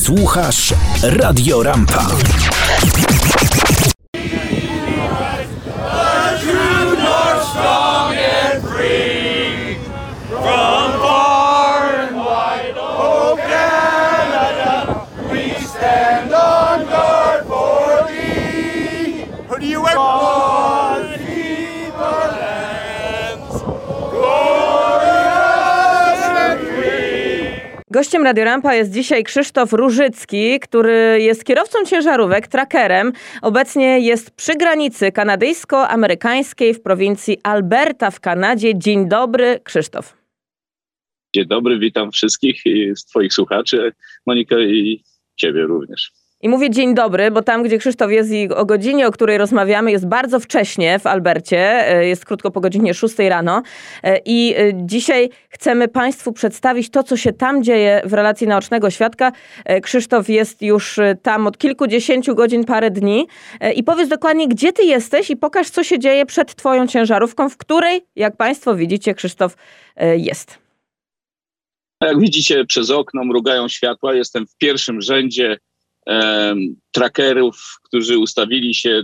Słuchasz Radio Rampa. Gościem Radio Rampa jest dzisiaj Krzysztof Różycki, który jest kierowcą ciężarówek, trackerem. Obecnie jest przy granicy kanadyjsko-amerykańskiej w prowincji Alberta w Kanadzie. Dzień dobry, Krzysztof. Dzień dobry, witam wszystkich i Twoich słuchaczy, Monika i Ciebie również. I mówię dzień dobry, bo tam, gdzie Krzysztof jest i o godzinie, o której rozmawiamy, jest bardzo wcześnie w Albercie. E, jest krótko po godzinie 6 rano. E, I e, dzisiaj chcemy Państwu przedstawić to, co się tam dzieje w relacji naocznego świadka. Krzysztof jest już tam od kilkudziesięciu godzin, parę dni. I powiedz dokładnie, gdzie Ty jesteś i pokaż, co się dzieje przed Twoją ciężarówką, w której, jak Państwo widzicie, Krzysztof jest. Jak widzicie, przez okno mrugają światła. Jestem w pierwszym rzędzie trackerów, którzy ustawili się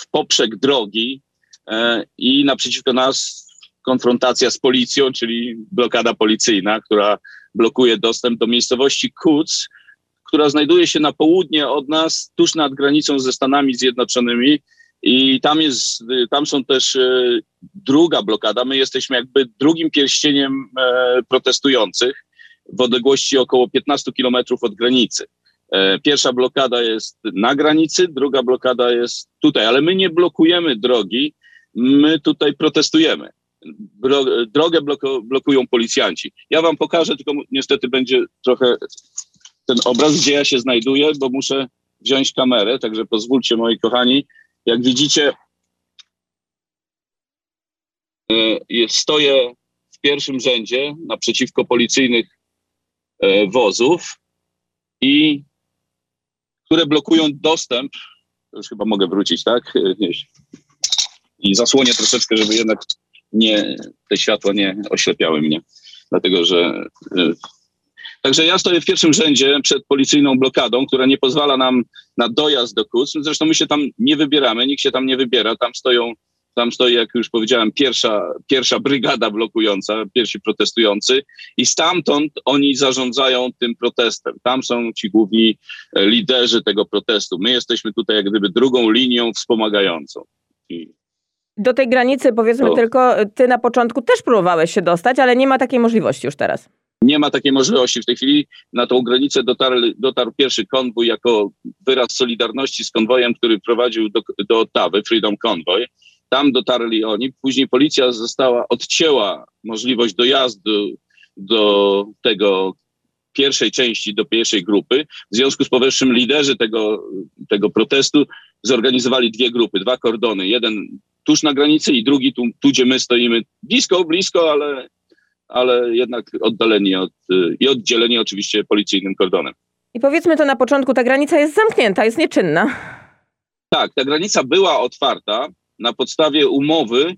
w poprzek drogi e, i naprzeciwko nas konfrontacja z policją, czyli blokada policyjna, która blokuje dostęp do miejscowości Kuc, która znajduje się na południe od nas, tuż nad granicą ze Stanami Zjednoczonymi. I tam, jest, tam są też e, druga blokada. My jesteśmy jakby drugim pierścieniem e, protestujących w odległości około 15 kilometrów od granicy. E, pierwsza blokada jest na granicy, druga blokada jest tutaj, ale my nie blokujemy drogi, my tutaj protestujemy. Drogę blokują policjanci. Ja wam pokażę, tylko niestety będzie trochę ten obraz, gdzie ja się znajduję, bo muszę wziąć kamerę, także pozwólcie moi kochani. Jak widzicie, e, stoję w pierwszym rzędzie naprzeciwko policyjnych e, wozów i które blokują dostęp. Już chyba mogę wrócić, tak? I zasłonię troszeczkę, żeby jednak nie, te światła nie oślepiały mnie. Dlatego, że. Y, także ja stoję w pierwszym rzędzie przed policyjną blokadą, która nie pozwala nam na dojazd do Kuc. Zresztą my się tam nie wybieramy, nikt się tam nie wybiera. Tam stoją tam stoi, jak już powiedziałem, pierwsza, pierwsza brygada blokująca, pierwsi protestujący i stamtąd oni zarządzają tym protestem. Tam są ci główni e, liderzy tego protestu. My jesteśmy tutaj jak gdyby drugą linią wspomagającą. I do tej granicy powiedzmy to... tylko, ty na początku też próbowałeś się dostać, ale nie ma takiej możliwości już teraz. Nie ma takiej możliwości. W tej chwili na tą granicę dotarł, dotarł pierwszy konwój jako wyraz solidarności z konwojem, który prowadził do, do Ottawy, Freedom Convoy. Tam dotarli oni. Później policja została, odcięła możliwość dojazdu do tego pierwszej części, do pierwszej grupy. W związku z powyższym liderzy tego, tego protestu zorganizowali dwie grupy, dwa kordony. Jeden tuż na granicy i drugi tu, tu gdzie my stoimy blisko, blisko, ale, ale jednak oddaleni od, i oddzieleni oczywiście policyjnym kordonem. I powiedzmy to na początku, ta granica jest zamknięta, jest nieczynna. Tak, ta granica była otwarta, na podstawie umowy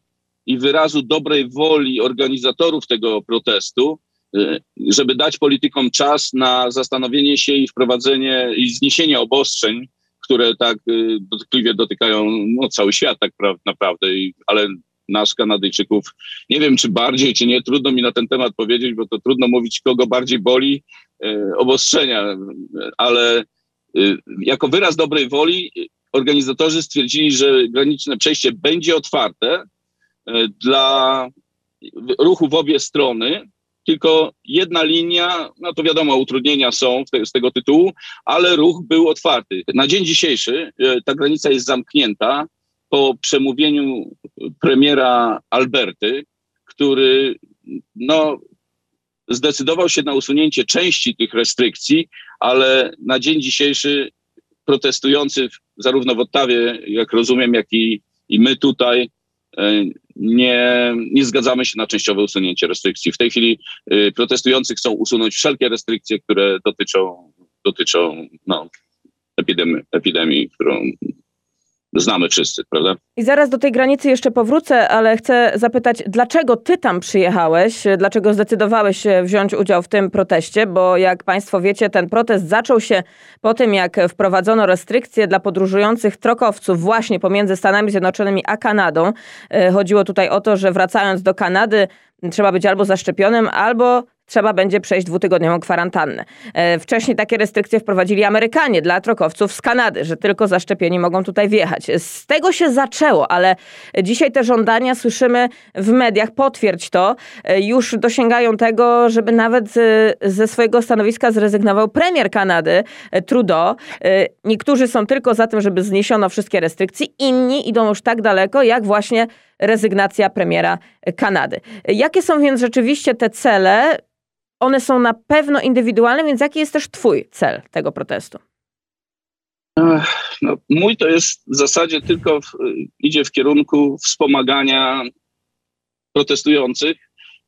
i wyrazu dobrej woli organizatorów tego protestu, y, żeby dać politykom czas na zastanowienie się i wprowadzenie i zniesienie obostrzeń, które tak y, dotkliwie dotykają no, cały świat tak naprawdę, ale nas, Kanadyjczyków, nie wiem czy bardziej, czy nie, trudno mi na ten temat powiedzieć, bo to trudno mówić, kogo bardziej boli y, obostrzenia, ale jako wyraz dobrej woli organizatorzy stwierdzili, że graniczne przejście będzie otwarte e, dla ruchu w obie strony, tylko jedna linia, no to wiadomo, utrudnienia są z tego tytułu, ale ruch był otwarty. Na dzień dzisiejszy e, ta granica jest zamknięta po przemówieniu premiera Alberty, który no, zdecydował się na usunięcie części tych restrykcji, ale na dzień dzisiejszy protestujący zarówno w Ottawie, jak rozumiem, jak i, i my tutaj e, nie, nie zgadzamy się na częściowe usunięcie restrykcji. W tej chwili e, protestujący chcą usunąć wszelkie restrykcje, które dotyczą, dotyczą no, epidemii, epidemii którą znamy wszyscy, prawda? I zaraz do tej granicy jeszcze powrócę, ale chcę zapytać, dlaczego ty tam przyjechałeś? Dlaczego zdecydowałeś się wziąć udział w tym proteście? Bo jak Państwo wiecie, ten protest zaczął się po tym, jak wprowadzono restrykcje dla podróżujących trokowców właśnie pomiędzy Stanami Zjednoczonymi a Kanadą. E, chodziło tutaj o to, że wracając do Kanady, trzeba być albo zaszczepionym, albo trzeba będzie przejść dwutygodniową kwarantannę. E, wcześniej takie restrykcje wprowadzili Amerykanie dla trokowców z Kanady, że tylko zaszczepieni mogą tutaj wjechać. Z tego się zaczęło, ale dzisiaj te żądania słyszymy w mediach, potwierdź to, e, już dosięgają tego, żeby nawet ze swojego stanowiska zrezygnował premier Kanady, e, Trudeau. Niektórzy są tylko za tym, żeby zniesiono wszystkie restrykcje, inni idą już tak daleko, jak właśnie rezygnacja premiera Kanady. Jakie są więc rzeczywiście te cele? One są na pewno indywidualne, więc jaki jest też Twój cel tego protestu? No, mój to jest w zasadzie tylko w, idzie w kierunku wspomagania protestujących,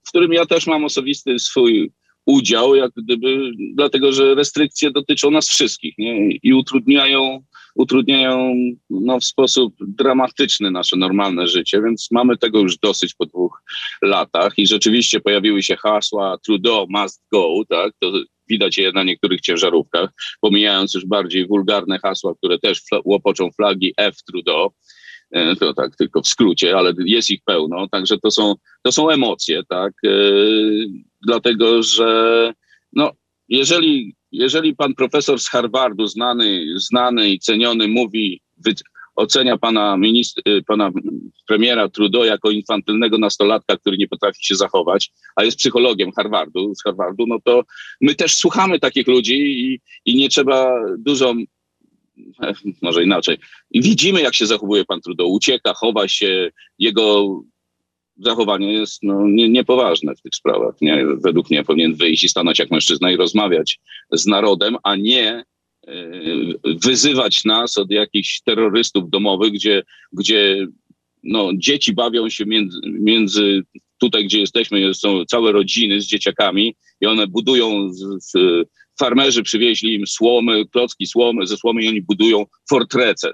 w którym ja też mam osobisty swój udział, jak gdyby, dlatego że restrykcje dotyczą nas wszystkich nie? i utrudniają utrudniają no, w sposób dramatyczny nasze normalne życie, więc mamy tego już dosyć po dwóch latach i rzeczywiście pojawiły się hasła Trudeau must go, tak, to widać je na niektórych ciężarówkach, pomijając już bardziej wulgarne hasła, które też łopoczą flagi F Trudeau, e, to tak tylko w skrócie, ale jest ich pełno, także to są, to są emocje, tak, yy, dlatego że no, jeżeli jeżeli pan profesor z Harvardu, znany, znany i ceniony, mówi, wy, ocenia pana, y, pana premiera Trudeau jako infantylnego nastolatka, który nie potrafi się zachować, a jest psychologiem Harvardu, z Harvardu, no to my też słuchamy takich ludzi i, i nie trzeba dużo może inaczej. Widzimy, jak się zachowuje pan Trudeau. Ucieka, chowa się, jego zachowanie jest no, nie, niepoważne w tych sprawach. Nie? Według mnie powinien wyjść i stanąć jak mężczyzna i rozmawiać z narodem, a nie e, wyzywać nas od jakichś terrorystów domowych, gdzie, gdzie no, dzieci bawią się między, między tutaj, gdzie jesteśmy, są całe rodziny z dzieciakami i one budują z, z farmerzy przywieźli im słomy, klocki słomy, ze słomy i oni budują fortrecę,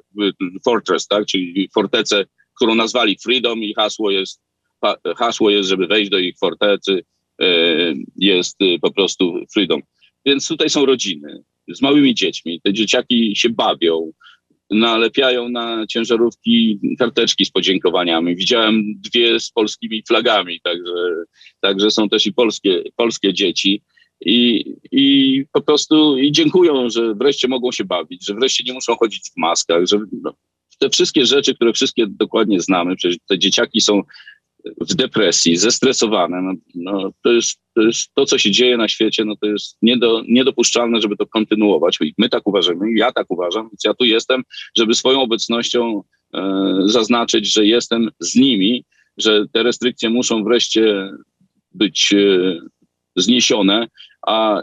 fortress, tak, czyli fortecę, którą nazwali Freedom i hasło jest hasło jest, żeby wejść do ich fortecy, e, jest e, po prostu freedom. Więc tutaj są rodziny z małymi dziećmi. Te dzieciaki się bawią, nalepiają na ciężarówki karteczki z podziękowaniami. Widziałem dwie z polskimi flagami, także, także są też i polskie, polskie dzieci. I, I po prostu i dziękują, że wreszcie mogą się bawić, że wreszcie nie muszą chodzić w maskach, że no, te wszystkie rzeczy, które wszystkie dokładnie znamy, przecież te dzieciaki są w depresji, zestresowane. No, no, to, jest, to jest to, co się dzieje na świecie, no to jest niedo, niedopuszczalne, żeby to kontynuować. My tak uważamy, ja tak uważam, więc ja tu jestem, żeby swoją obecnością e, zaznaczyć, że jestem z nimi, że te restrykcje muszą wreszcie być e, zniesione, a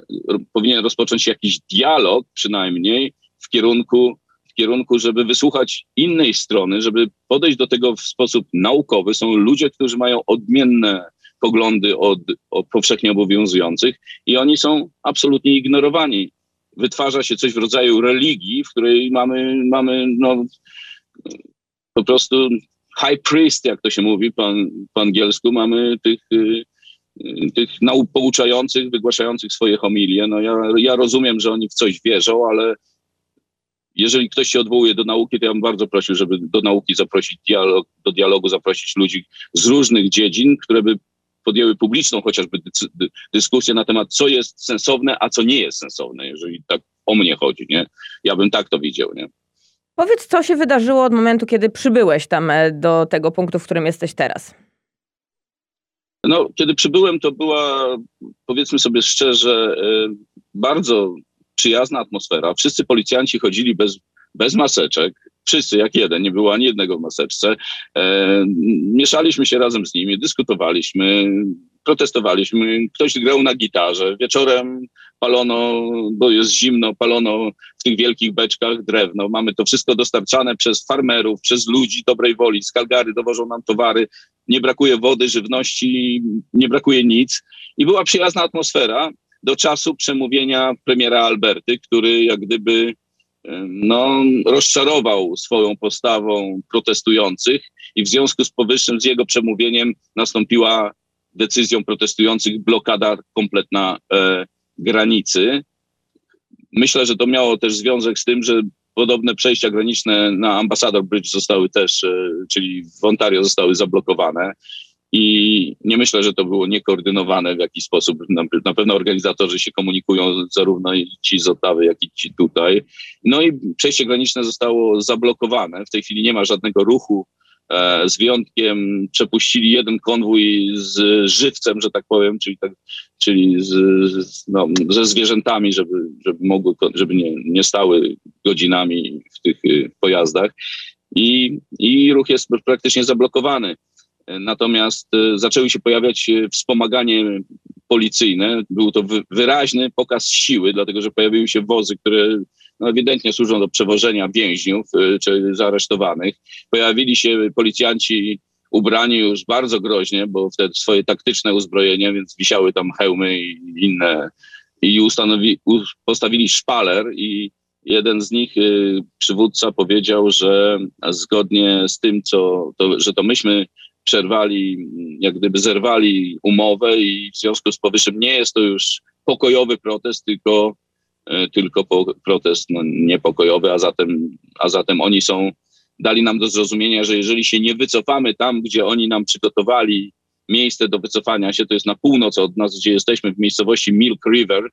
powinien rozpocząć jakiś dialog przynajmniej w kierunku kierunku, żeby wysłuchać innej strony, żeby podejść do tego w sposób naukowy. Są ludzie, którzy mają odmienne poglądy od, od powszechnie obowiązujących i oni są absolutnie ignorowani. Wytwarza się coś w rodzaju religii, w której mamy, mamy no, po prostu high priest, jak to się mówi po, po angielsku, mamy tych, y, tych nauk pouczających, wygłaszających swoje homilie. No ja, ja rozumiem, że oni w coś wierzą, ale jeżeli ktoś się odwołuje do nauki, to ja bym bardzo prosił, żeby do nauki zaprosić dialog, do dialogu zaprosić ludzi z różnych dziedzin, które by podjęły publiczną chociażby dyskusję na temat, co jest sensowne, a co nie jest sensowne, jeżeli tak o mnie chodzi, nie? Ja bym tak to widział, nie? Powiedz, co się wydarzyło od momentu, kiedy przybyłeś tam e, do tego punktu, w którym jesteś teraz? No, kiedy przybyłem, to była, powiedzmy sobie szczerze, e, bardzo przyjazna atmosfera. Wszyscy policjanci chodzili bez, bez maseczek. Wszyscy jak jeden, nie było ani jednego w maseczce. E, mieszaliśmy się razem z nimi, dyskutowaliśmy, protestowaliśmy. Ktoś grał na gitarze. Wieczorem palono, bo jest zimno, palono w tych wielkich beczkach drewno. Mamy to wszystko dostarczane przez farmerów, przez ludzi dobrej woli. Z Calgary dowożą nam towary. Nie brakuje wody, żywności, nie brakuje nic. I była przyjazna atmosfera do czasu przemówienia premiera Alberty, który jak gdyby no, rozczarował swoją postawą protestujących i w związku z powyższym, z jego przemówieniem nastąpiła decyzją protestujących blokada kompletna e, granicy. Myślę, że to miało też związek z tym, że podobne przejścia graniczne na Ambassador Bridge zostały też, e, czyli w Ontario zostały zablokowane. I nie myślę, że to było niekoordynowane w jakiś sposób. Na, pewno organizatorzy się komunikują, zarówno ci z Ottawy, jak i ci tutaj. No i przejście graniczne zostało zablokowane. W tej chwili nie ma żadnego ruchu. E, z wyjątkiem przepuścili jeden konwój z żywcem, że tak powiem, czyli, tak, czyli z, no, ze zwierzętami, żeby, żeby mogły, żeby nie, nie stały godzinami w tych y, pojazdach. I, I ruch jest praktycznie zablokowany. Natomiast e, zaczęły się pojawiać e, wspomaganie policyjne. Był to wyraźny pokaz siły, dlatego że pojawiły się wozy, które no, ewidentnie służą do przewożenia więźniów e, czy zaaresztowanych. Pojawili się policjanci ubrani już bardzo groźnie, bo wtedy swoje taktyczne uzbrojenie, więc wisiały tam hełmy i inne. I ustanowi, postawili szpaler i jeden z nich, przywódca, powiedział, że zgodnie z tym, co, to, że to myśmy przerwali, jak gdyby zerwali umowę i w związku z powyższym nie jest to już pokojowy protest, tylko, e, tylko protest no, niepokojowy, a zatem, a zatem oni są, dali nam do zrozumienia, że jeżeli się nie wycofamy tam, gdzie oni nam przygotowali miejsce do wycofania się, to jest na północ od nas, gdzie jesteśmy w miejscowości Milk River,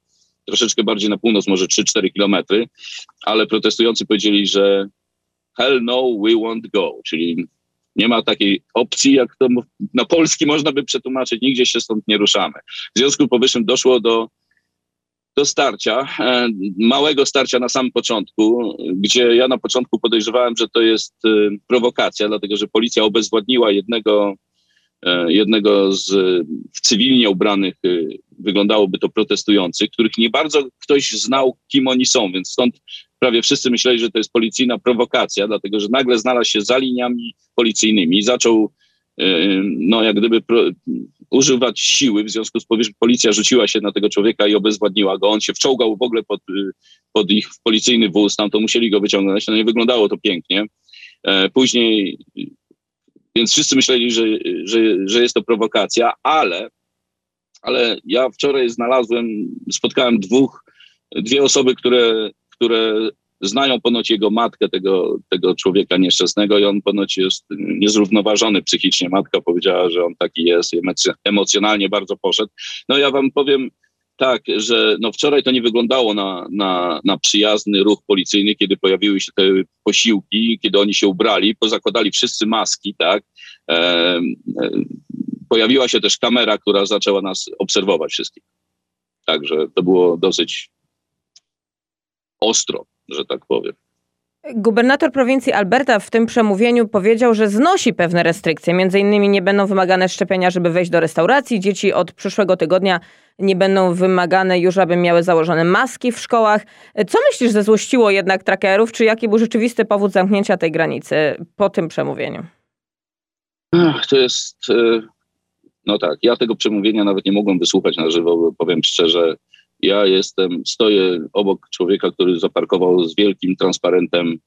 troszeczkę bardziej na północ, może 3-4 kilometry, ale protestujący powiedzieli, że hell no, we won't go, czyli nie ma takiej opcji, jak to na polski można by przetłumaczyć, nigdzie się stąd nie ruszamy. W związku z powyższym doszło do, do starcia, e, małego starcia na samym początku, gdzie ja na początku podejrzewałem, że to jest e, prowokacja, dlatego że policja obezwładniła jednego, jednego z cywilnie ubranych, wyglądałoby to protestujących, których nie bardzo ktoś znał, kim oni są, więc stąd prawie wszyscy myśleli, że to jest policyjna prowokacja, dlatego że nagle znalazł się za liniami policyjnymi i zaczął e, no jak gdyby pro, używać siły, w związku z powyższym policja rzuciła się na tego człowieka i obezwładniła go. On się wczołgał w ogóle pod, pod ich policyjny wóz, tam to musieli go wyciągnąć, no nie wyglądało to pięknie. E, później, więc wszyscy myśleli, że, że, że jest to prowokacja, ale, ale ja wczoraj znalazłem, spotkałem dwóch, dwie osoby, które które znają ponoć jego matkę, tego, tego człowieka nieszczęsnego i on ponoć jest niezrównoważony psychicznie. Matka powiedziała, że on taki jest, emocjonalnie bardzo poszedł. No ja wam powiem tak, że no wczoraj to nie wyglądało na, na, na przyjazny ruch policyjny, kiedy pojawiły się te posiłki, kiedy oni się ubrali, pozakładali wszyscy maski, tak. E, e, pojawiła się też kamera, która zaczęła nas obserwować wszystkich. Także to było dosyć ostro, że tak powiem. Gubernator prowincji Alberta w tym przemówieniu powiedział, że znosi pewne restrykcje. Między innymi nie będą wymagane szczepienia, żeby wejść do restauracji. Dzieci od przyszłego tygodnia nie będą wymagane już, aby miały założone maski w szkołach. Co myślisz, że złościło jednak trackerów? Czy jaki był rzeczywisty powód zamknięcia tej granicy po tym przemówieniu? To jest, e, no tak, ja tego przemówienia nawet nie mogłem wysłuchać na żywo, bo powiem szczerze, ja jestem, stoję obok człowieka, który zaparkował z wielkim transparentem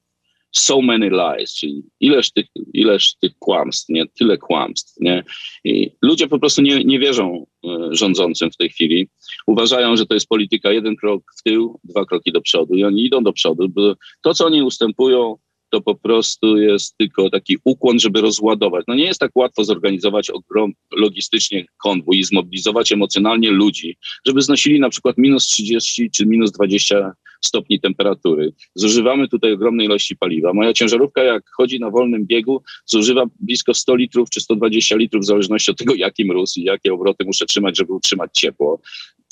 so many lies, czyli ileż tych, ileż tych kłamstw, nie? Tyle kłamstw, nie? I ludzie po prostu nie, nie wierzą e, rządzącym w tej chwili. Uważają, że to jest polityka jeden krok w tył, dwa kroki do przodu i oni idą do przodu, bo to, co oni ustępują, to po prostu jest tylko taki ukłon, żeby rozładować. No nie jest tak łatwo zorganizować ogrom, logistycznie konwój i zmobilizować emocjonalnie ludzi, żeby znosili na przykład minus 30 czy minus 20 stopni temperatury. Zużywamy tutaj ogromnej ilości paliwa. Moja ciężarówka, jak chodzi na wolnym biegu, zużywa blisko 100 litrów czy 120 litrów, w zależności od tego, jaki mróz i jakie obroty muszę trzymać, żeby utrzymać ciepło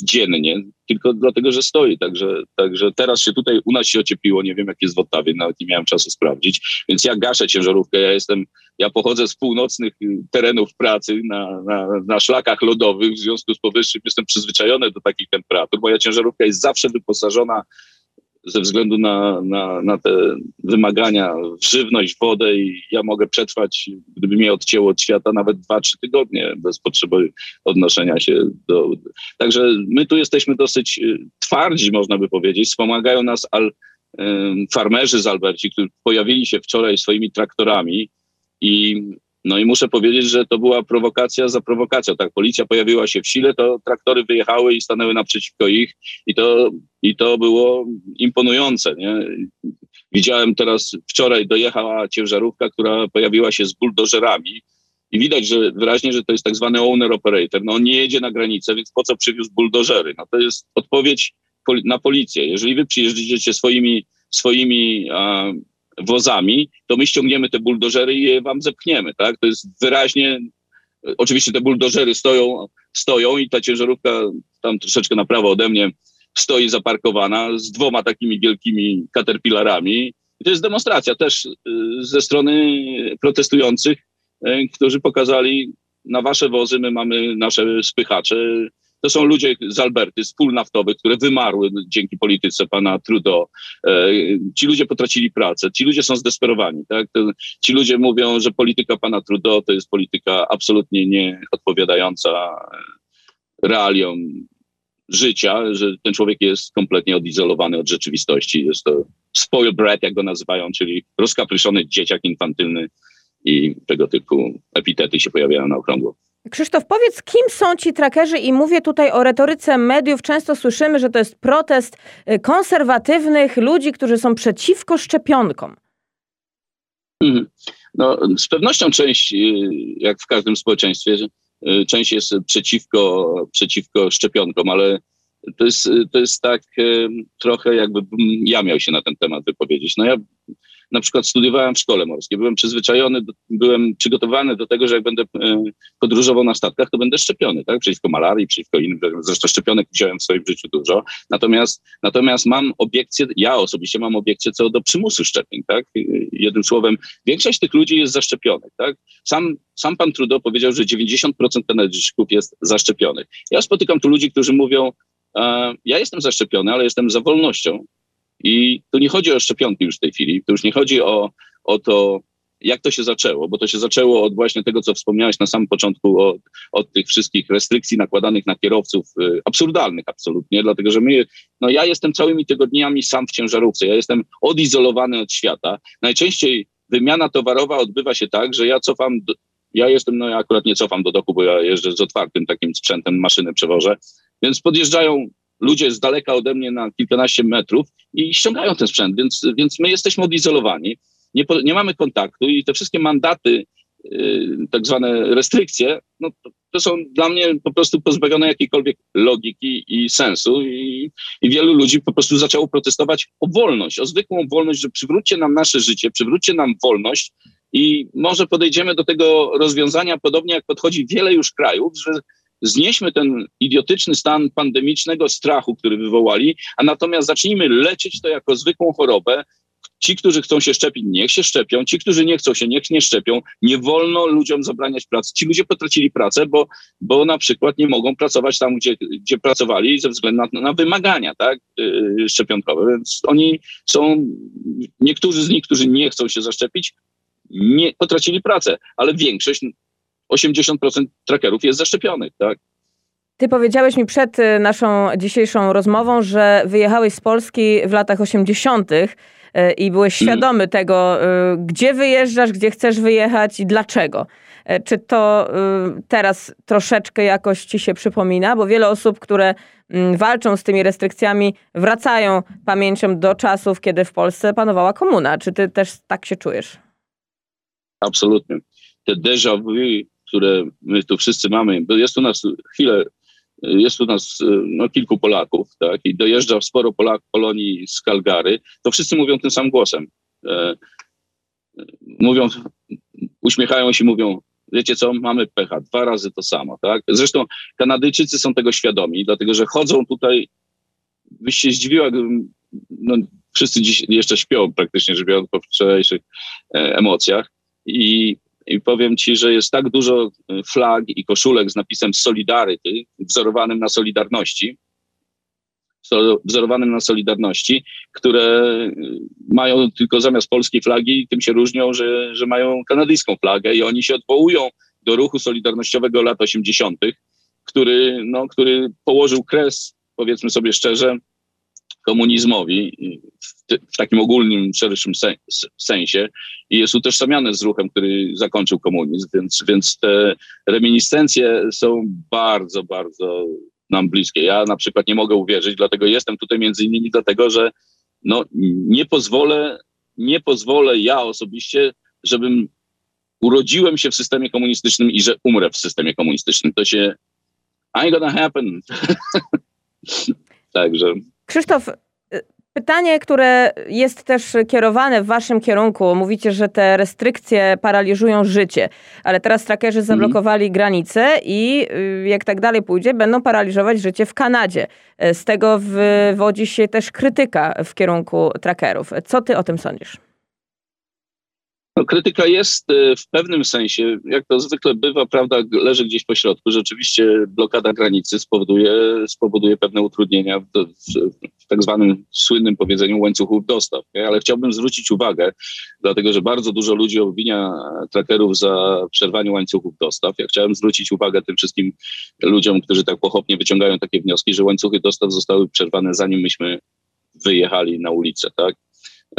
dziennie, tylko dlatego, że stoi. Także, także teraz się tutaj u nas się ociepliło, nie wiem jak jest w Ottawie, nawet nie miałem czasu sprawdzić, więc ja gaszę ciężarówkę, ja jestem, ja pochodzę z północnych terenów pracy na, na, na szlakach lodowych, w związku z powyższym jestem przyzwyczajony do takich temperatur. Moja ciężarówka jest zawsze wyposażona ze względu na, na, na te wymagania żywność, wodę i ja mogę przetrwać, gdyby mnie odcięło od świata, nawet 2-3 tygodnie bez potrzeby odnoszenia się do... Także my tu jesteśmy dosyć y, twardzi, można by powiedzieć. Wspomagają nas al, farmerzy z Alberci, którzy pojawili się wczoraj swoimi traktorami i no i muszę powiedzieć, że to była prowokacja za prowokacją. Tak, policja pojawiła się w sile, to traktory wyjechały i stanęły naprzeciwko ich i to, i to było imponujące. Nie? Widziałem teraz, wczoraj dojechała ciężarówka, która pojawiła się z buldożerami i widać, że wyraźnie, że to jest tak zwany owner operator. No on nie jedzie na granicę, więc po co przywiózł buldożery? No to jest odpowiedź na policję. Jeżeli wy przyjeżdżacie swoimi, swoimi wozami, to my ściągniemy te buldożery i je wam zepchniemy, tak? To jest wyraźnie, oczywiście te buldożery stoją, stoją i ta ciężarówka tam troszeczkę na prawo ode mnie stoi zaparkowana z dwoma takimi wielkimi caterpillarami. I to jest demonstracja też y, ze strony protestujących, y, którzy pokazali na wasze wozy my mamy nasze spychacze, to są ludzie z Alberty, z pól naftowych, które wymarły dzięki polityce pana Trudeau. E, ci ludzie potracili pracę, ci ludzie są zdesperowani. Tak? Ci ludzie mówią, że polityka pana Trudeau to jest polityka absolutnie nieodpowiadająca realiom życia, że ten człowiek jest kompletnie odizolowany od rzeczywistości. Jest to spoiled brat, jak go nazywają, czyli rozkapryszony dzieciak infantylny i tego typu epitety się pojawiają na okrągło. Krzysztof, powiedz, kim są ci trackerzy i mówię tutaj o retoryce mediów. Często słyszymy, że to jest protest y, konserwatywnych ludzi, którzy są przeciwko szczepionkom. Mhm. No, z pewnością część, y, jak w każdym społeczeństwie, y, część jest przeciwko, przeciwko szczepionkom, ale to jest, to jest tak trochę jakby ja miał się na ten temat wypowiedzieć. No ja na przykład studiowałem w szkole morskiej, byłem przyzwyczajony, byłem przygotowany do tego, że jak będę e, podróżował na statkach, to będę szczepiony, tak? Przeciwko malarii, przeciwko innym. Zresztą szczepionek wziąłem w swoim życiu dużo. Natomiast, natomiast mam obiekcję, ja osobiście mam obiekcję co do przymusu szczepień, tak? Jednym słowem, większość tych ludzi jest zaszczepionych, tak? Sam, sam pan Trudeau powiedział, że 90% Kanadyjczyków jest zaszczepionych. Ja spotykam tu ludzi, którzy mówią, e, ja jestem zaszczepiony, ale jestem za wolnością, i tu nie chodzi o szczepionki już w tej chwili, to już nie chodzi o, o to, jak to się zaczęło, bo to się zaczęło od właśnie tego, co wspomniałeś na samym początku, od, od tych wszystkich restrykcji nakładanych na kierowców, y, absurdalnych absolutnie, dlatego że my, no ja jestem całymi tygodniami sam w ciężarówce, ja jestem odizolowany od świata. Najczęściej wymiana towarowa odbywa się tak, że ja cofam, do, ja jestem, no ja akurat nie cofam do doku, bo ja jeżdżę z otwartym takim sprzętem, maszyny przewożę, więc podjeżdżają ludzie z daleka ode mnie na kilkanaście metrów i ściągają ten sprzęt, więc, więc my jesteśmy odizolowani, nie, nie mamy kontaktu i te wszystkie mandaty, yy, tak zwane restrykcje, no, to, to, są dla mnie po prostu pozbawione jakiejkolwiek logiki i sensu i, i wielu ludzi po prostu zaczęło protestować o wolność, o zwykłą wolność, że przywróćcie nam nasze życie, przywróćcie nam wolność, i może podejdziemy do tego rozwiązania podobnie jak podchodzi wiele już krajów, że znieśmy ten idiotyczny stan pandemicznego strachu, który wywołali, a natomiast zacznijmy leczyć to jako zwykłą chorobę. Ci, którzy chcą się szczepić, niech się szczepią. Ci, którzy nie chcą się, niech nie szczepią. Nie wolno ludziom zabraniać pracy. Ci ludzie potracili pracę, bo, bo na przykład nie mogą pracować tam, gdzie, gdzie pracowali ze względu na, na wymagania tak, yy, szczepionkowe. Więc oni są, niektórzy z nich, którzy nie chcą się zaszczepić, nie, potracili pracę, ale większość 80% trackerów jest zaszczepionych, tak? Ty powiedziałeś mi przed y, naszą dzisiejszą rozmową, że wyjechałeś z Polski w latach 80. Y, i byłeś mhm. świadomy mm. tego, y, gdzie wyjeżdżasz, gdzie chcesz wyjechać i dlaczego. Czy to teraz troszeczkę jakoś ci się przypomina? Bo wiele osób, które mm, walczą z tymi restrykcjami, wracają pamięcią do czasów, kiedy w Polsce panowała komuna. Czy ty też tak się czujesz? Absolutnie. Te déjà vu które my tu wszyscy mamy, jest u nas chwilę, jest u nas no, kilku Polaków, tak, i dojeżdża sporo Polak, Polonii z Calgary, to wszyscy mówią tym samym głosem. E, mówią, uśmiechają się, mówią, wiecie co, mamy pecha, dwa razy to samo, tak? Zresztą Kanadyjczycy są tego świadomi, dlatego że chodzą tutaj, byś się zdziwiła, no, wszyscy dziś jeszcze śpią praktycznie, żeby po wczorajszych e, emocjach i i powiem ci, że jest tak dużo y, flag i koszulek z napisem Solidarity, wzorowanym na Solidarności, wzorowanym na Solidarności, które y, mają tylko zamiast polskiej flagi, tym się różnią, że, że mają kanadyjską flagę i oni się odwołują do ruchu solidarnościowego lat 80., który, no, który położył kres, powiedzmy sobie szczerze, komunizmowi w, takim ogólnym, szerszym sensie i jest utożsamiane z ruchem, który zakończył komunizm, więc, więc te reminiscencje są bardzo, bardzo nam bliskie. Ja na przykład nie mogę uwierzyć, dlatego jestem tutaj między innymi dlatego, że no, nie pozwolę, nie pozwolę ja osobiście, żebym urodziłem się w systemie komunistycznym i że umrę w systemie komunistycznym. To się ain't gonna happen. Także. Krzysztof, Pytanie, które jest też kierowane w waszym kierunku. Mówicie, że te restrykcje paraliżują życie, ale teraz trackerzy mhm. zablokowali mm. granice i y, jak tak dalej pójdzie, będą paraliżować życie w Kanadzie. Z tego wywodzi się też krytyka w kierunku trackerów. Co ty o tym sądzisz? No, krytyka jest e, w pewnym sensie, jak to zwykle bywa, prawda, leży gdzieś po środku. Rzeczywiście blokada granicy spowoduje, spowoduje pewne utrudnienia w, w, w tak zwanym słynnym powiedzeniu łańcuchów dostaw. Nie? Ale chciałbym zwrócić uwagę, dlatego że bardzo dużo ludzi obwinia trackerów za przerwanie łańcuchów dostaw. Ja chciałem zwrócić uwagę tym wszystkim ludziom, którzy tak pochopnie wyciągają takie wnioski, że łańcuchy dostaw zostały przerwane zanim myśmy wyjechali na ulicę, tak?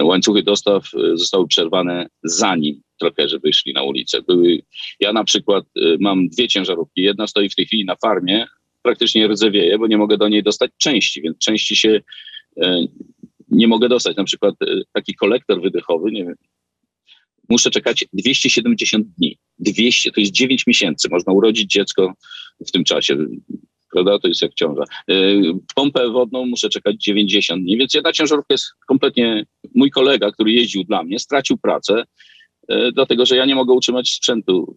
Łańcuchy dostaw e, zostały przerwane zanim trokerzy wyszli na ulicę. Były, ja na przykład e, mam dwie ciężarówki. Jedna stoi w tej chwili na farmie, praktycznie rdzewieje, bo nie mogę do niej dostać części, więc części się e, nie mogę dostać. Na przykład taki kolektor wydechowy, nie wiem, muszę czekać 270 dni. 200, to jest 9 miesięcy. Można urodzić dziecko w tym czasie prawda? To jest jak ciąża. E, pompę wodną muszę czekać 90 dni, więc jedna ciężarówka jest kompletnie... Mój kolega, który jeździł dla mnie, stracił pracę, e, dlatego że ja nie mogę utrzymać sprzętu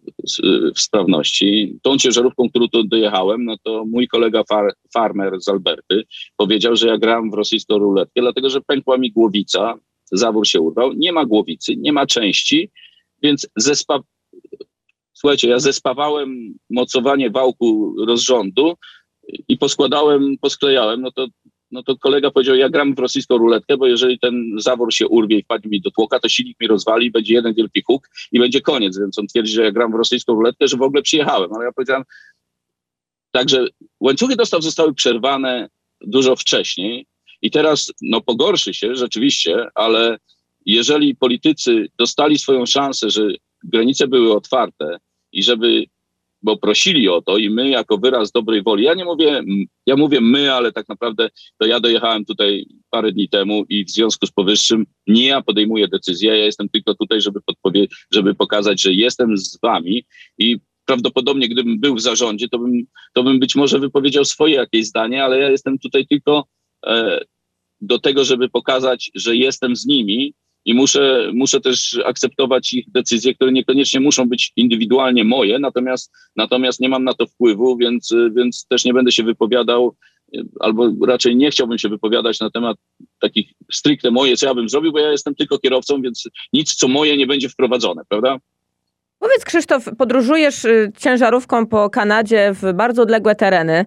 w sprawności. Tą ciężarówką, którą tu dojechałem, no to mój kolega far, farmer z Alberty powiedział, że ja grałem w rosyjską ruletkę, dlatego że pękła mi głowica, zawór się urwał, nie ma głowicy, nie ma części, więc zespa... Słuchajcie, ja zespawałem mocowanie wałku rozrządu, i poskładałem, posklejałem, no to, no to kolega powiedział, ja gram w rosyjską ruletkę, bo jeżeli ten zawór się urwie i wpadnie mi do tłoka, to silnik mi rozwali, będzie jeden wielki huk i będzie koniec. Więc on twierdzi, że ja gram w rosyjską ruletkę, że w ogóle przyjechałem. Ale ja powiedziałem, także łańcuchy dostaw zostały przerwane dużo wcześniej i teraz no pogorszy się rzeczywiście, ale jeżeli politycy dostali swoją szansę, że granice były otwarte i żeby bo prosili o to i my jako wyraz dobrej woli, ja nie mówię, ja mówię my, ale tak naprawdę to ja dojechałem tutaj parę dni temu i w związku z powyższym nie ja podejmuję decyzję, ja jestem tylko tutaj, żeby, podpowie- żeby pokazać, że jestem z wami i prawdopodobnie gdybym był w zarządzie, to bym, to bym być może wypowiedział swoje jakieś zdanie, ale ja jestem tutaj tylko e, do tego, żeby pokazać, że jestem z nimi i muszę, muszę też akceptować ich decyzje, które niekoniecznie muszą być indywidualnie moje, natomiast, natomiast nie mam na to wpływu, więc, więc też nie będę się wypowiadał, albo raczej nie chciałbym się wypowiadać na temat takich stricte moje, co ja bym zrobił, bo ja jestem tylko kierowcą, więc nic, co moje, nie będzie wprowadzone, prawda? Powiedz Krzysztof, podróżujesz y, ciężarówką po Kanadzie w bardzo odległe tereny.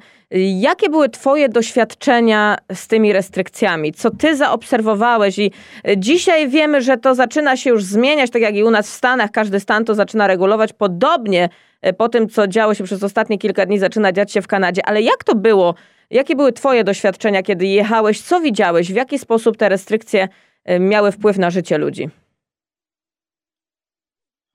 Jakie były twoje doświadczenia z tymi restrykcjami? Co ty zaobserwowałeś? I y, dzisiaj wiemy, że to zaczyna się już zmieniać, tak jak i u nas w Stanach, każdy stan to zaczyna regulować. Podobnie y, po tym, co działo się przez ostatnie kilka dni, zaczyna dziać się w Kanadzie. Ale jak to było? Jakie były twoje doświadczenia, kiedy jechałeś? Co widziałeś? W jaki sposób te restrykcje miały wpływ na życie ludzi?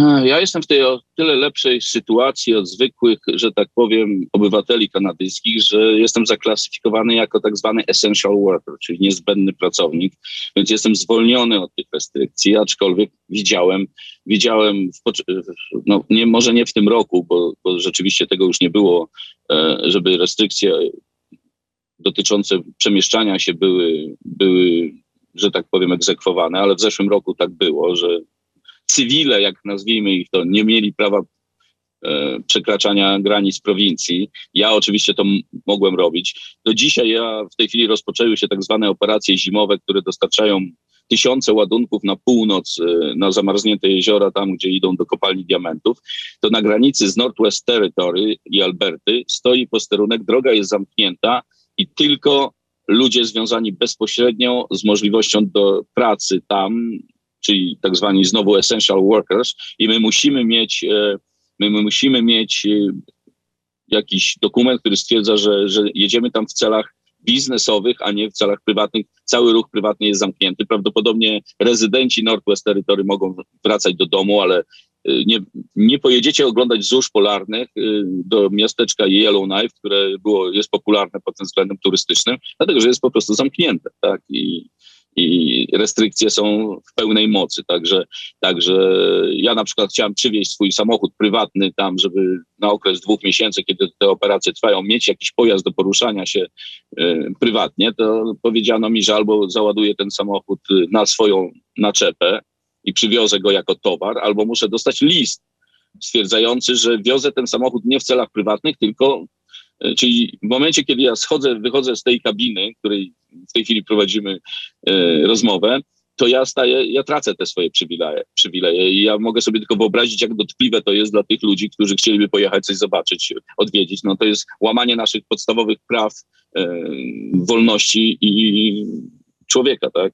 Ja jestem w tej o tyle lepszej sytuacji od zwykłych, że tak powiem, obywateli kanadyjskich, że jestem zaklasyfikowany jako tak zwany essential worker, czyli niezbędny pracownik, więc jestem zwolniony od tych restrykcji, aczkolwiek widziałem, widziałem, no nie, może nie w tym roku, bo, bo rzeczywiście tego już nie było, e, żeby restrykcje dotyczące przemieszczania się były, były że tak powiem, egzekwowane, ale w zeszłym roku tak było, że cywile, jak nazwijmy ich to, nie mieli prawa e, przekraczania granic prowincji. Ja oczywiście to mogłem robić. Do dzisiaj ja w tej chwili rozpoczęły się tak zwane operacje zimowe, które dostarczają tysiące ładunków na północ, e, na zamarznięte jeziora, tam gdzie idą do kopalni diamentów, to na granicy z Northwest Territory i Alberty stoi posterunek, droga jest zamknięta i tylko ludzie związani bezpośrednio z możliwością do pracy tam czyli tak zwani znowu essential workers i my musimy mieć, e, my, my musimy mieć e, jakiś dokument, który stwierdza, że, że jedziemy tam w celach biznesowych, a nie w celach prywatnych. Cały ruch prywatny jest zamknięty. Prawdopodobnie rezydenci Northwest Territory mogą wracać do domu, ale y, nie, nie pojedziecie oglądać zórz polarnych do miasteczka Yellowknife, które było, jest popularne pod tym względem turystycznym, dlatego że jest po prostu zamknięte. Tak? I, i restrykcje są w pełnej mocy. Także, także ja na przykład chciałem przywieźć swój samochód prywatny tam, żeby na okres dwóch miesięcy, kiedy te operacje trwają, mieć jakiś pojazd do poruszania się y, prywatnie, to powiedziano mi, że albo załaduję ten samochód na swoją naczepę i przywiozę go jako towar, albo muszę dostać list stwierdzający, że wiozę ten samochód nie w celach prywatnych, tylko E, czyli w momencie, kiedy ja schodzę, wychodzę z tej kabiny, której w tej chwili prowadzimy e, rozmowę, to ja staję, ja tracę te swoje przywileje, przywileje i ja mogę sobie tylko wyobrazić, jak dotkliwe to jest dla tych ludzi, którzy chcieliby pojechać coś zobaczyć, odwiedzić. No to jest łamanie naszych podstawowych praw, e, wolności i człowieka, tak?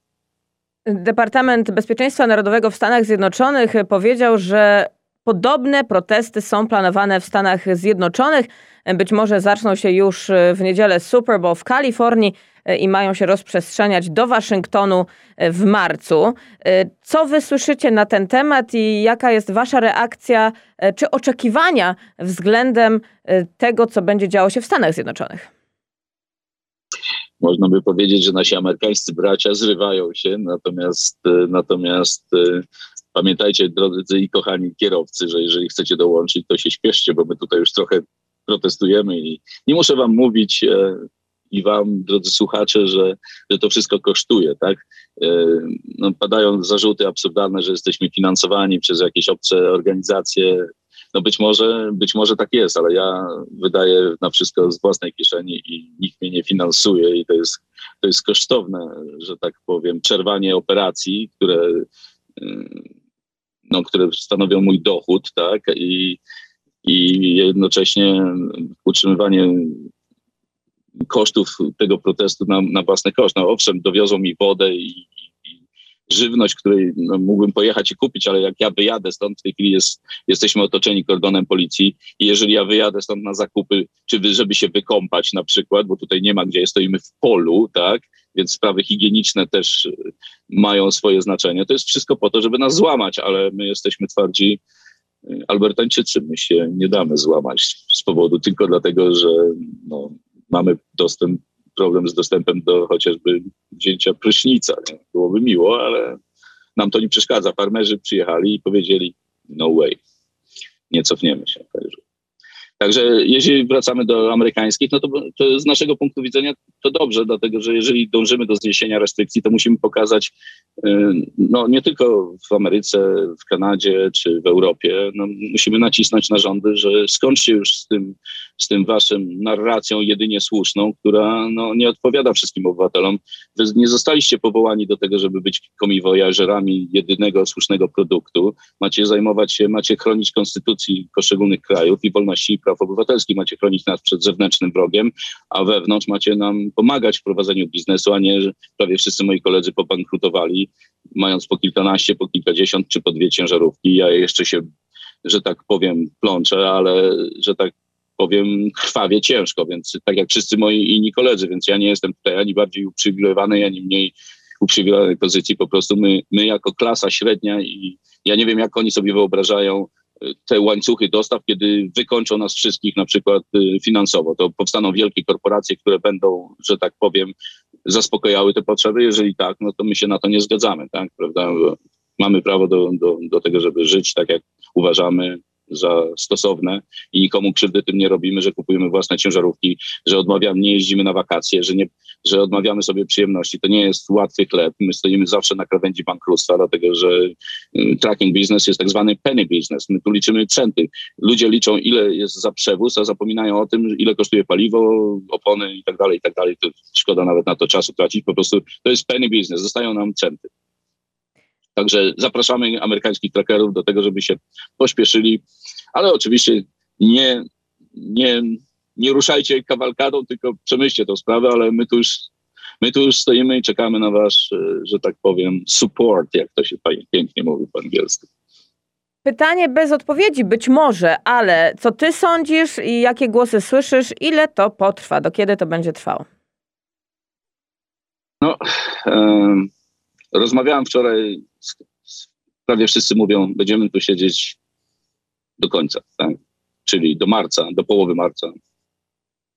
Departament Bezpieczeństwa Narodowego w Stanach Zjednoczonych powiedział, że Podobne protesty są planowane w Stanach Zjednoczonych. Być może zaczną się już w niedzielę Super Bowl w Kalifornii e, i mają się rozprzestrzeniać do Waszyngtonu e, w marcu. E, co wy słyszycie na ten temat i jaka jest wasza reakcja czy oczekiwania względem tego, co będzie działo się w Stanach Zjednoczonych? Można by powiedzieć, że nasi amerykańscy bracia zrywają się, natomiast, natomiast Pamiętajcie, drodzy i kochani kierowcy, że jeżeli chcecie dołączyć, to się śpieszcie, bo my tutaj już trochę protestujemy i nie muszę wam mówić e, i wam, drodzy słuchacze, że, że to wszystko kosztuje, tak? E, no, padają zarzuty absurdalne, że jesteśmy finansowani przez jakieś obce organizacje. No być może, być może tak jest, ale ja wydaję na wszystko z własnej kieszeni i nikt mnie nie finansuje i to jest, to jest kosztowne, że tak powiem, przerwanie operacji, które no, które stanowią mój dochód, tak, i, i jednocześnie utrzymywanie kosztów tego protestu na, na własny koszt. No owszem, dowiozą mi wodę i, żywność, której no, mógłbym pojechać i kupić, ale jak ja wyjadę stąd, w tej chwili jest, jesteśmy otoczeni kordonem policji i jeżeli ja wyjadę stąd na zakupy, czy żeby się wykąpać na przykład, bo tutaj nie ma gdzie, stoimy w polu, tak, więc sprawy higieniczne też y, mają swoje znaczenie. To jest wszystko po to, żeby nas złamać, ale my jesteśmy twardzi y, Albertańczycy. My się nie damy złamać z powodu tylko dlatego, że no, mamy dostęp, problem z dostępem do chociażby wzięcia prysznica. Nie? Byłoby miło, ale nam to nie przeszkadza. Farmerzy przyjechali i powiedzieli no way, nie cofniemy się. Także Także jeżeli wracamy do amerykańskich, no to, to, z naszego punktu widzenia to dobrze, dlatego że jeżeli dążymy do zniesienia restrykcji, to musimy pokazać, no nie tylko w Ameryce, w Kanadzie czy w Europie, no, musimy nacisnąć na rządy, że skończcie już z tym, z tym waszym narracją jedynie słuszną, która no, nie odpowiada wszystkim obywatelom. Wy nie zostaliście powołani do tego, żeby być komiwojażerami jedynego słusznego produktu. Macie zajmować się, macie chronić konstytucji poszczególnych krajów i wolności i praw obywatelskich, macie chronić nas przed zewnętrznym wrogiem, a wewnątrz macie nam pomagać w prowadzeniu biznesu, a nie, że prawie wszyscy moi koledzy pobankrutowali, mając po kilkanaście, po kilkadziesiąt czy po dwie ciężarówki. Ja jeszcze się, że tak powiem, plączę, ale że tak powiem, krwawie ciężko, więc tak jak wszyscy moi inni koledzy, więc ja nie jestem tutaj ani bardziej uprzywilejowany, ani mniej uprzywilejowanej pozycji. Po prostu my, my jako klasa średnia i ja nie wiem, jak oni sobie wyobrażają y, te łańcuchy dostaw, kiedy wykończą nas wszystkich na przykład y, finansowo. To powstaną wielkie korporacje, które będą, że tak powiem, zaspokajały te potrzeby. Jeżeli tak, no to my się na to nie zgadzamy, tak, prawda? Mamy prawo do, do, do tego, żeby żyć tak, jak uważamy, za stosowne i nikomu krzywdy tym nie robimy, że kupujemy własne ciężarówki, że odmawiamy, nie jeździmy na wakacje, że, nie, że odmawiamy sobie przyjemności. To nie jest łatwy chleb. My stoimy zawsze na krawędzi bankructwa, dlatego że y, tracking business jest tak zwany penny business. My tu liczymy centy. Ludzie liczą, ile jest za przewóz, a zapominają o tym, ile kosztuje paliwo, opony i tak dalej, i tak dalej. To szkoda nawet na to czasu tracić. Po prostu to jest penny business. Zostają nam centy. Także zapraszamy amerykańskich trackerów do tego, żeby się pośpieszyli, ale oczywiście nie, nie, nie ruszajcie kawalkadą, tylko przemyślcie tę sprawę, ale my tu już My tu już stoimy i czekamy na wasz, e, że tak powiem, support, jak to się pięknie mówi po angielsku. Pytanie bez odpowiedzi, być może, ale co ty sądzisz i jakie głosy słyszysz, ile to potrwa, do kiedy to będzie trwało? No, e, rozmawiałem wczoraj, prawie wszyscy mówią, będziemy tu siedzieć do końca, tak? czyli do marca, do połowy marca.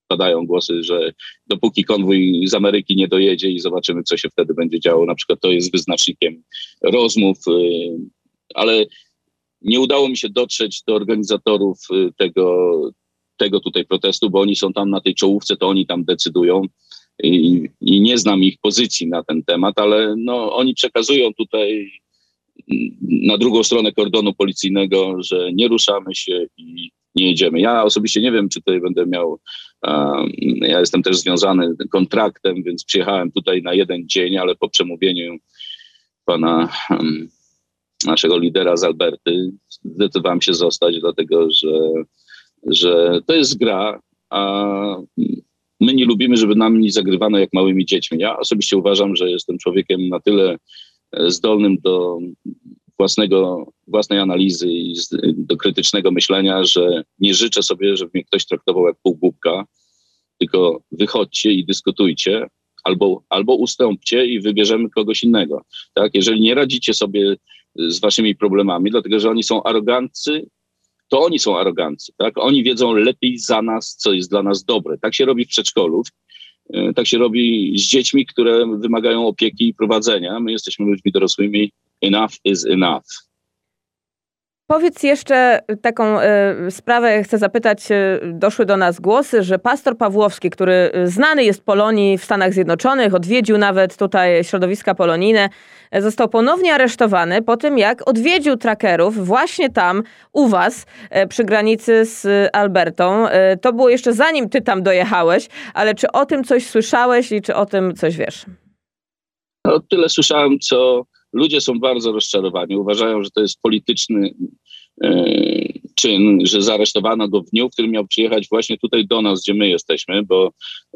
Padają głosy, że dopóki konwój z Ameryki nie dojedzie i zobaczymy, co się wtedy będzie działo, na przykład to jest wyznacznikiem rozmów, y, ale nie udało mi się dotrzeć do organizatorów y, tego, tego tutaj protestu, bo oni są tam na tej czołówce, to oni tam decydują i, i nie znam ich pozycji na ten temat, ale no, oni przekazują tutaj na drugą stronę kordonu policyjnego, że nie ruszamy się i nie jedziemy. Ja osobiście nie wiem, czy tutaj będę miał, um, ja jestem też związany kontraktem, więc przyjechałem tutaj na jeden dzień, ale po przemówieniu pana um, naszego lidera z Alberty zdecydowałem się zostać, dlatego że, że to jest gra, a my nie lubimy, żeby nam nie zagrywano jak małymi dziećmi. Ja osobiście uważam, że jestem człowiekiem na tyle e, zdolnym do własnego, własnej analizy i do krytycznego myślenia, że nie życzę sobie, żeby mnie ktoś traktował jak półgłupka, tylko wychodźcie i dyskutujcie, albo, albo ustąpcie i wybierzemy kogoś innego. Tak? Jeżeli nie radzicie sobie z waszymi problemami, dlatego że oni są arogancy, to oni są arogancy. Tak? Oni wiedzą lepiej za nas, co jest dla nas dobre. Tak się robi w przedszkolu. E, tak się robi z dziećmi, które wymagają opieki i prowadzenia. My jesteśmy ludźmi dorosłymi. Enough is enough. Powiedz jeszcze taką y, sprawę, chcę zapytać, y, doszły do nas głosy, że pastor Pawłowski, który znany jest Polonii w Stanach Zjednoczonych, odwiedził nawet tutaj środowiska polonijne, został ponownie aresztowany po tym, jak odwiedził trackerów właśnie tam, u was, przy granicy z Albertą. To było jeszcze zanim ty tam dojechałeś, ale czy o tym coś słyszałeś i czy o tym coś wiesz? No, tyle słyszałem, co Ludzie są bardzo rozczarowani, uważają, że to jest polityczny e, czyn, że zaresztowano go w dniu, w którym miał przyjechać właśnie tutaj do nas, gdzie my jesteśmy, bo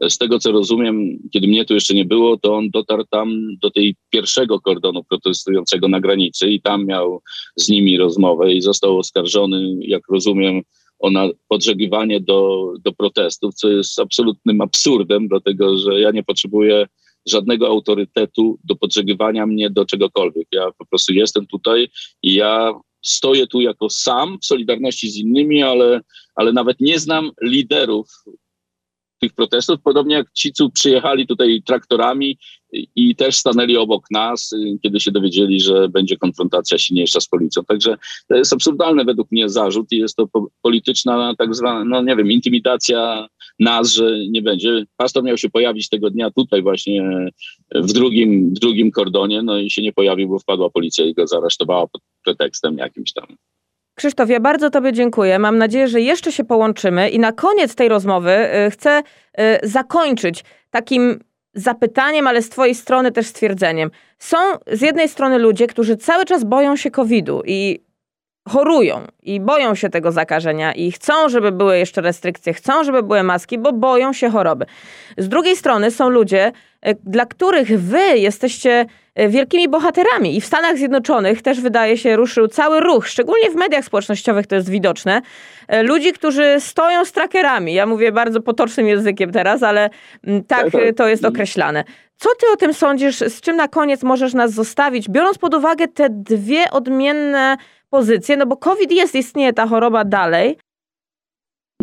z tego co rozumiem, kiedy mnie tu jeszcze nie było, to on dotarł tam do tej pierwszego kordonu protestującego na granicy i tam miał z nimi rozmowę i został oskarżony, jak rozumiem, o podżegiwanie do, do protestów, co jest absolutnym absurdem, dlatego że ja nie potrzebuję żadnego autorytetu do podżegrywania mnie do czegokolwiek. Ja po prostu jestem tutaj i ja stoję tu jako sam w solidarności z innymi, ale, ale nawet nie znam liderów tych protestów, podobnie jak ci, co przyjechali tutaj traktorami i też stanęli obok nas, kiedy się dowiedzieli, że będzie konfrontacja silniejsza z policją. Także to jest absurdalny według mnie zarzut i jest to polityczna tak zwana, no nie wiem, intimidacja nas, że nie będzie. Pastor miał się pojawić tego dnia tutaj właśnie w drugim, drugim kordonie, no i się nie pojawił, bo wpadła policja i go zaresztowała pod pretekstem jakimś tam. Krzysztof, ja bardzo Tobie dziękuję. Mam nadzieję, że jeszcze się połączymy i na koniec tej rozmowy y, chcę y, zakończyć takim zapytaniem, ale z Twojej strony też stwierdzeniem. Są z jednej strony ludzie, którzy cały czas boją się COVID-u i chorują i boją się tego zakażenia i chcą, żeby były jeszcze restrykcje, chcą, żeby były maski, bo boją się choroby. Z drugiej strony są ludzie, e, dla których wy jesteście wielkimi bohaterami i w Stanach Zjednoczonych też wydaje się ruszył cały ruch, szczególnie w mediach społecznościowych to jest widoczne, e, ludzi, którzy stoją z trackerami. Ja mówię bardzo potocznym językiem teraz, ale mm, tak, tak, tak. to jest określane. Co ty o tym sądzisz? Z czym na koniec możesz nas zostawić, biorąc pod uwagę te dwie odmienne pozycję, no bo COVID jest, istnieje ta choroba dalej.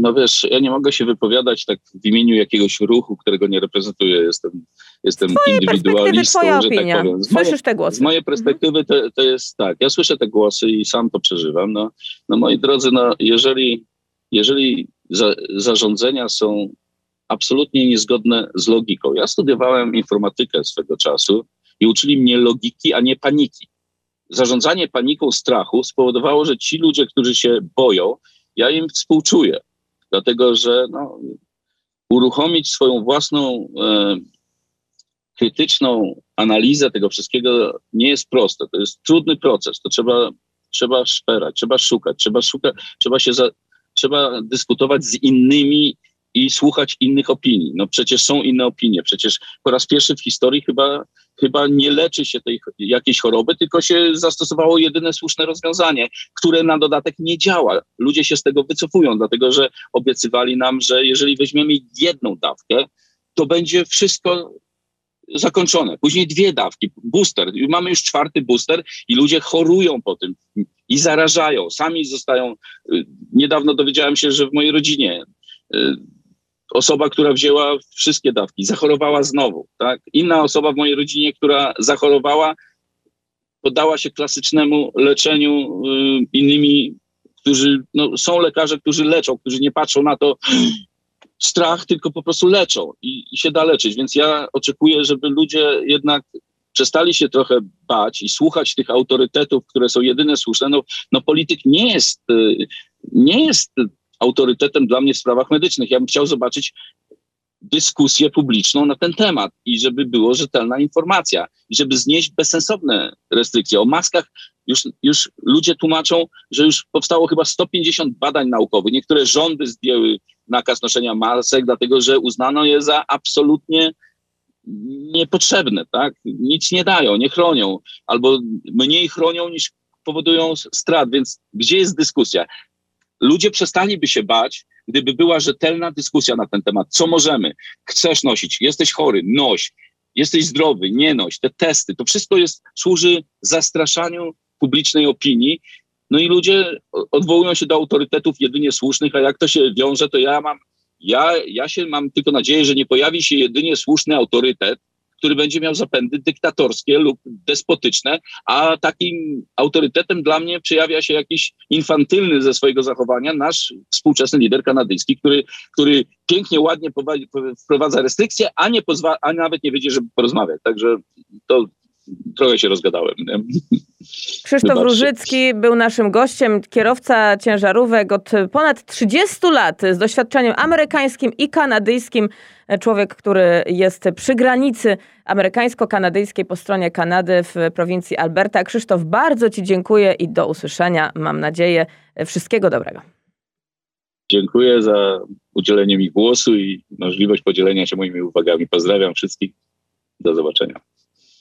No wiesz, ja nie mogę się wypowiadać tak w imieniu jakiegoś ruchu, którego nie reprezentuję. Jestem, jestem indywidualistą, twoja że tak opinia. tak powiem. Z Słyszysz te głosy? Z mojej perspektywy to, to jest tak. Ja słyszę te głosy i sam to przeżywam. No, no moi drodzy, no jeżeli, jeżeli za, zarządzenia są absolutnie niezgodne z logiką. Ja studiowałem informatykę swego czasu i uczyli mnie logiki, a nie paniki zarządzanie paniką strachu spowodowało, że ci ludzie, którzy się boją, ja im współczuję, dlatego że no, uruchomić swoją własną e, krytyczną analizę tego wszystkiego nie jest proste. To jest trudny proces. To trzeba, trzeba szperać, trzeba szukać, trzeba szukać, trzeba się za, trzeba dyskutować z innymi i słuchać innych opinii. No przecież są inne opinie. Przecież po raz pierwszy w historii chyba chyba nie leczy się tej jakiejś choroby, tylko się zastosowało jedyne słuszne rozwiązanie, które na dodatek nie działa. Ludzie się z tego wycofują, dlatego że obiecywali nam, że jeżeli weźmiemy jedną dawkę, to będzie wszystko zakończone. Później dwie dawki, booster. Mamy już czwarty booster i ludzie chorują po tym i zarażają. Sami zostają. Y, niedawno dowiedziałem się, że w mojej rodzinie y, osoba, która wzięła wszystkie dawki, zachorowała znowu. Tak? Inna osoba w mojej rodzinie, która zachorowała, poddała się klasycznemu leczeniu y, innymi, którzy no, są lekarze, którzy leczą, którzy nie patrzą na to strach, tylko po prostu leczą i, i się da leczyć. Więc ja oczekuję, żeby ludzie jednak przestali się trochę bać i słuchać tych autorytetów, które są jedyne słuszne. No, no polityk nie jest, y, nie jest autorytetem dla mnie w sprawach medycznych. Ja bym chciał zobaczyć dyskusję publiczną na ten temat i żeby było rzetelna informacja i żeby znieść bezsensowne restrykcje. O maskach już, już ludzie tłumaczą, że już powstało chyba 150 badań naukowych. Niektóre rządy zdjęły nakaz noszenia masek, dlatego że uznano je za absolutnie niepotrzebne, tak? Nic nie dają, nie chronią, albo mniej chronią niż powodują strat, więc gdzie jest dyskusja? Ludzie przestaliby się bać, gdyby była rzetelna dyskusja na ten temat. Co możemy? Chcesz nosić, jesteś chory, noś. Jesteś zdrowy, nie noś. Te testy, to wszystko jest, służy zastraszaniu publicznej opinii. No i ludzie odwołują się do autorytetów jedynie słusznych, a jak to się wiąże, to ja mam, ja, ja się mam tylko nadzieję, że nie pojawi się jedynie słuszny autorytet, który będzie miał zapędy dyktatorskie lub despotyczne, a takim autorytetem dla mnie przejawia się jakiś infantylny ze swojego zachowania nasz współczesny lider kanadyjski, który, który pięknie, ładnie wprowadza restrykcje, a, nie pozwa- a nawet nie wiedzie, żeby porozmawiać. Także to trochę się rozgadałem. Nie? Krzysztof Wybaczcie. Różycki był naszym gościem, kierowca ciężarówek od ponad 30 lat z doświadczeniem amerykańskim i kanadyjskim. Człowiek, który jest przy granicy amerykańsko-kanadyjskiej po stronie Kanady w prowincji Alberta. Krzysztof, bardzo Ci dziękuję i do usłyszenia. Mam nadzieję, wszystkiego dobrego. Dziękuję za udzielenie mi głosu i możliwość podzielenia się moimi uwagami. Pozdrawiam wszystkich. Do zobaczenia.